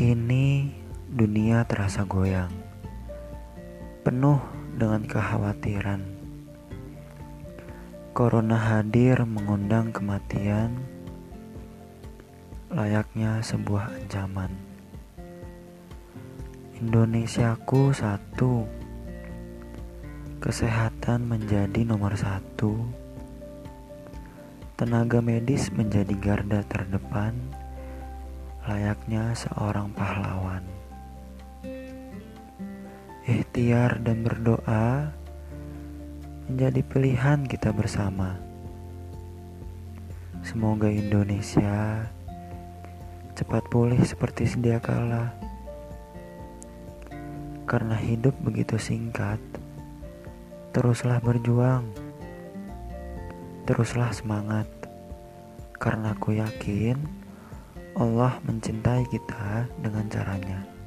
Kini dunia terasa goyang, penuh dengan kekhawatiran. Corona hadir mengundang kematian, layaknya sebuah ancaman. Indonesiaku satu, kesehatan menjadi nomor satu, tenaga medis menjadi garda terdepan layaknya seorang pahlawan. Ikhtiar dan berdoa menjadi pilihan kita bersama. Semoga Indonesia cepat pulih seperti sedia kala. Karena hidup begitu singkat, teruslah berjuang. Teruslah semangat. Karena aku yakin Allah mencintai kita dengan caranya.